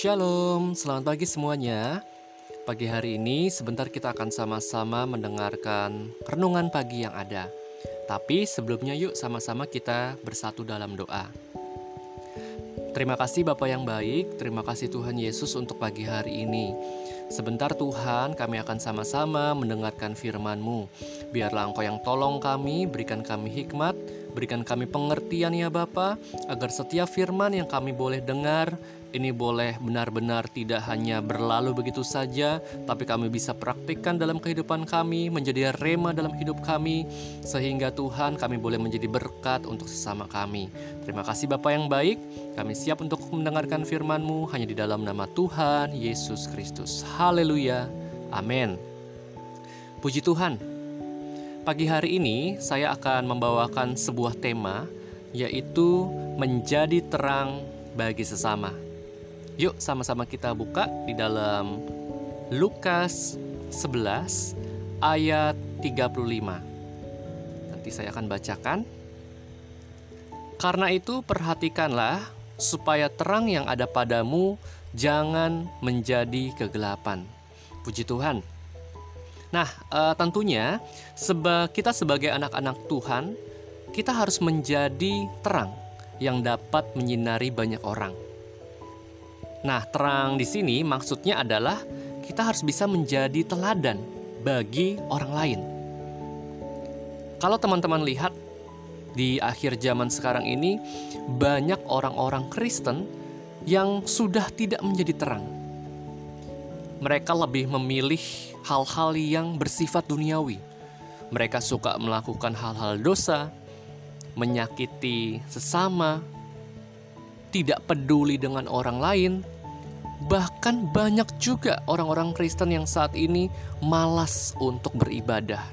Shalom, selamat pagi semuanya. Pagi hari ini sebentar kita akan sama-sama mendengarkan renungan pagi yang ada. Tapi sebelumnya yuk sama-sama kita bersatu dalam doa. Terima kasih Bapak yang baik, terima kasih Tuhan Yesus untuk pagi hari ini. Sebentar Tuhan, kami akan sama-sama mendengarkan firman-Mu. Biarlah Engkau yang tolong kami, berikan kami hikmat, berikan kami pengertian ya Bapa, agar setiap firman yang kami boleh dengar ini boleh benar-benar tidak hanya berlalu begitu saja, tapi kami bisa praktikkan dalam kehidupan kami, menjadi rema dalam hidup kami, sehingga Tuhan kami boleh menjadi berkat untuk sesama kami. Terima kasih Bapak yang baik, kami siap untuk mendengarkan firman-Mu hanya di dalam nama Tuhan Yesus Kristus. Haleluya, amin. Puji Tuhan, pagi hari ini saya akan membawakan sebuah tema, yaitu menjadi terang bagi sesama. Yuk sama-sama kita buka di dalam Lukas 11 ayat 35. Nanti saya akan bacakan. Karena itu perhatikanlah supaya terang yang ada padamu jangan menjadi kegelapan. Puji Tuhan. Nah, uh, tentunya seba kita sebagai anak-anak Tuhan, kita harus menjadi terang yang dapat menyinari banyak orang. Nah, terang di sini maksudnya adalah kita harus bisa menjadi teladan bagi orang lain. Kalau teman-teman lihat di akhir zaman sekarang ini, banyak orang-orang Kristen yang sudah tidak menjadi terang. Mereka lebih memilih hal-hal yang bersifat duniawi. Mereka suka melakukan hal-hal dosa, menyakiti sesama, tidak peduli dengan orang lain. Bahkan banyak juga orang-orang Kristen yang saat ini malas untuk beribadah.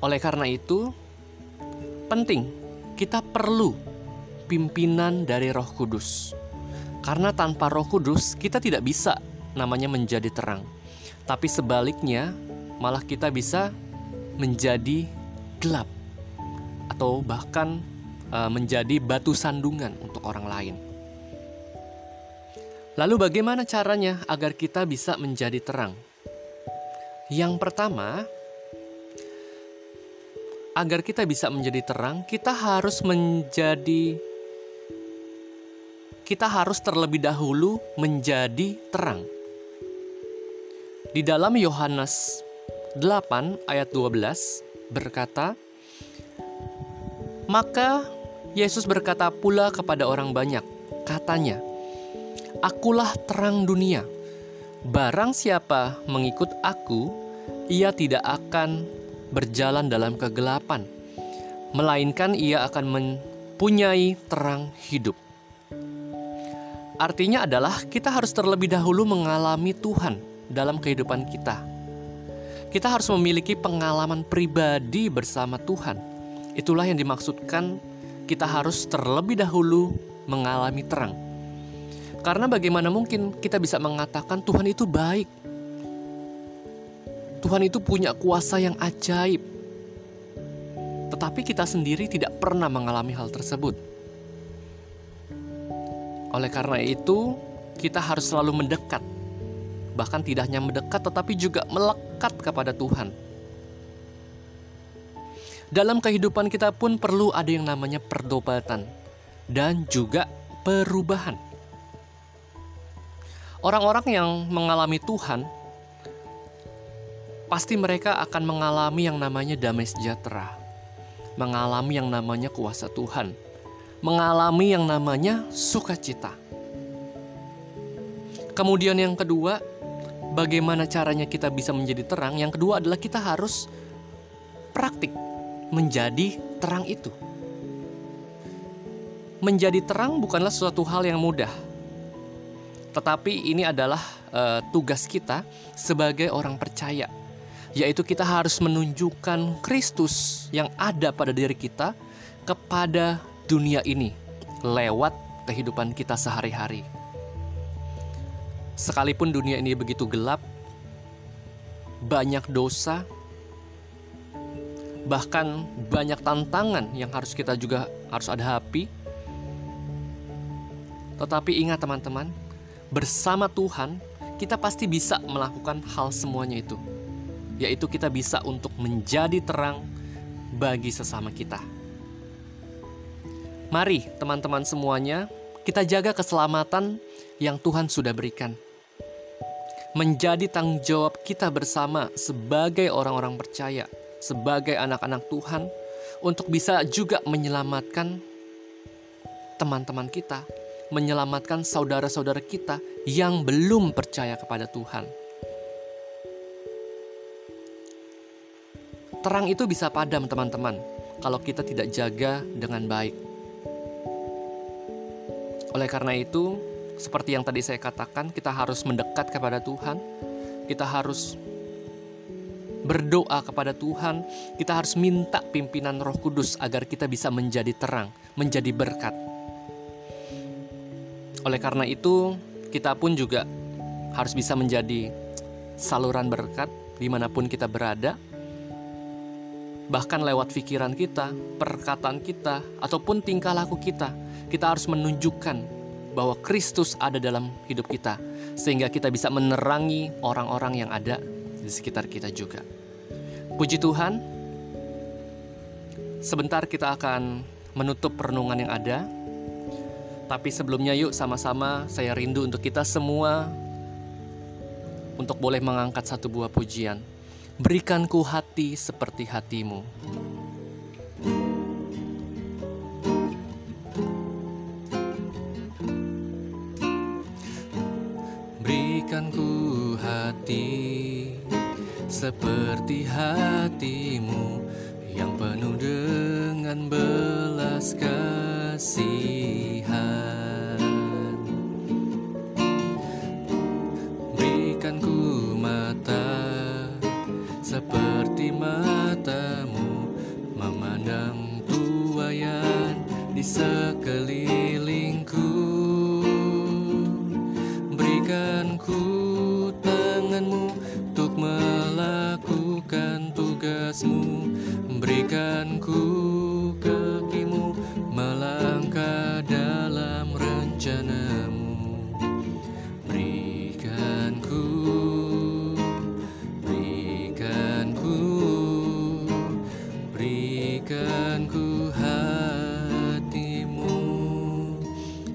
Oleh karena itu, penting kita perlu pimpinan dari Roh Kudus. Karena tanpa Roh Kudus, kita tidak bisa namanya menjadi terang. Tapi sebaliknya, malah kita bisa menjadi gelap atau bahkan Eh, menjadi batu sandungan untuk orang lain. Lalu, bagaimana caranya agar kita bisa menjadi terang? Yang pertama, agar kita bisa menjadi terang, kita harus menjadi kita harus terlebih dahulu menjadi terang. Di dalam Yohanes 8 ayat 12 berkata, "Maka Yesus berkata pula kepada orang banyak, katanya, Akulah terang dunia. Barang siapa mengikut aku, ia tidak akan berjalan dalam kegelapan, melainkan ia akan mempunyai terang hidup. Artinya adalah kita harus terlebih dahulu mengalami Tuhan dalam kehidupan kita. Kita harus memiliki pengalaman pribadi bersama Tuhan. Itulah yang dimaksudkan kita harus terlebih dahulu mengalami terang. Karena bagaimana mungkin kita bisa mengatakan Tuhan itu baik? Tuhan itu punya kuasa yang ajaib. Tetapi kita sendiri tidak pernah mengalami hal tersebut. Oleh karena itu, kita harus selalu mendekat. Bahkan tidak hanya mendekat tetapi juga melekat kepada Tuhan dalam kehidupan kita pun perlu ada yang namanya perdobatan dan juga perubahan. Orang-orang yang mengalami Tuhan pasti mereka akan mengalami yang namanya damai sejahtera, mengalami yang namanya kuasa Tuhan, mengalami yang namanya sukacita. Kemudian yang kedua, bagaimana caranya kita bisa menjadi terang? Yang kedua adalah kita harus praktik menjadi terang itu. Menjadi terang bukanlah suatu hal yang mudah, tetapi ini adalah uh, tugas kita sebagai orang percaya, yaitu kita harus menunjukkan Kristus yang ada pada diri kita kepada dunia ini lewat kehidupan kita sehari-hari. Sekalipun dunia ini begitu gelap, banyak dosa, bahkan banyak tantangan yang harus kita juga harus hadapi. Tetapi ingat teman-teman, bersama Tuhan kita pasti bisa melakukan hal semuanya itu. Yaitu kita bisa untuk menjadi terang bagi sesama kita. Mari teman-teman semuanya, kita jaga keselamatan yang Tuhan sudah berikan. Menjadi tanggung jawab kita bersama sebagai orang-orang percaya, sebagai anak-anak Tuhan, untuk bisa juga menyelamatkan teman-teman kita, menyelamatkan saudara-saudara kita yang belum percaya kepada Tuhan. Terang itu bisa padam, teman-teman, kalau kita tidak jaga dengan baik. Oleh karena itu, seperti yang tadi saya katakan, kita harus mendekat kepada Tuhan, kita harus berdoa kepada Tuhan, kita harus minta pimpinan Roh Kudus agar kita bisa menjadi terang, menjadi berkat. Oleh karena itu, kita pun juga harus bisa menjadi saluran berkat di mana pun kita berada, bahkan lewat pikiran kita, perkataan kita, ataupun tingkah laku kita, kita harus menunjukkan bahwa Kristus ada dalam hidup kita, sehingga kita bisa menerangi orang-orang yang ada di sekitar kita juga. Puji Tuhan, sebentar kita akan menutup renungan yang ada. Tapi sebelumnya yuk sama-sama saya rindu untuk kita semua untuk boleh mengangkat satu buah pujian. Berikanku hati seperti hatimu. Seperti hatimu yang penuh dengan belas kasihan. Berikanku mata seperti matamu memandang tuayan di sekelilingku.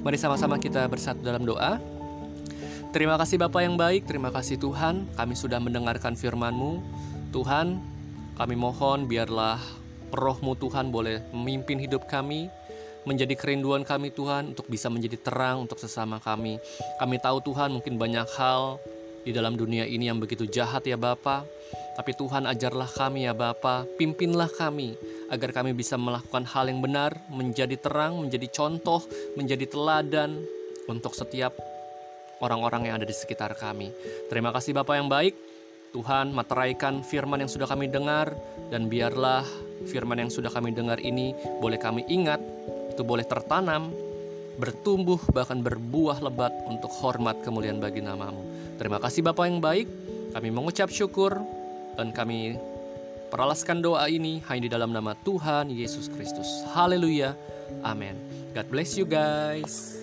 Mari sama-sama kita bersatu dalam doa Terima kasih Bapak yang baik, terima kasih Tuhan, kami sudah mendengarkan firman-Mu. Tuhan, kami mohon biarlah rohmu Tuhan boleh memimpin hidup kami, menjadi kerinduan kami Tuhan untuk bisa menjadi terang untuk sesama kami. Kami tahu Tuhan mungkin banyak hal di dalam dunia ini yang begitu jahat ya Bapa. Tapi Tuhan ajarlah kami ya Bapa, pimpinlah kami agar kami bisa melakukan hal yang benar, menjadi terang, menjadi contoh, menjadi teladan untuk setiap orang-orang yang ada di sekitar kami. Terima kasih Bapak yang baik. Tuhan materaikan firman yang sudah kami dengar dan biarlah firman yang sudah kami dengar ini boleh kami ingat, itu boleh tertanam, bertumbuh bahkan berbuah lebat untuk hormat kemuliaan bagi namamu. Terima kasih Bapak yang baik, kami mengucap syukur dan kami peralaskan doa ini hanya di dalam nama Tuhan Yesus Kristus. Haleluya. Amin. God bless you guys.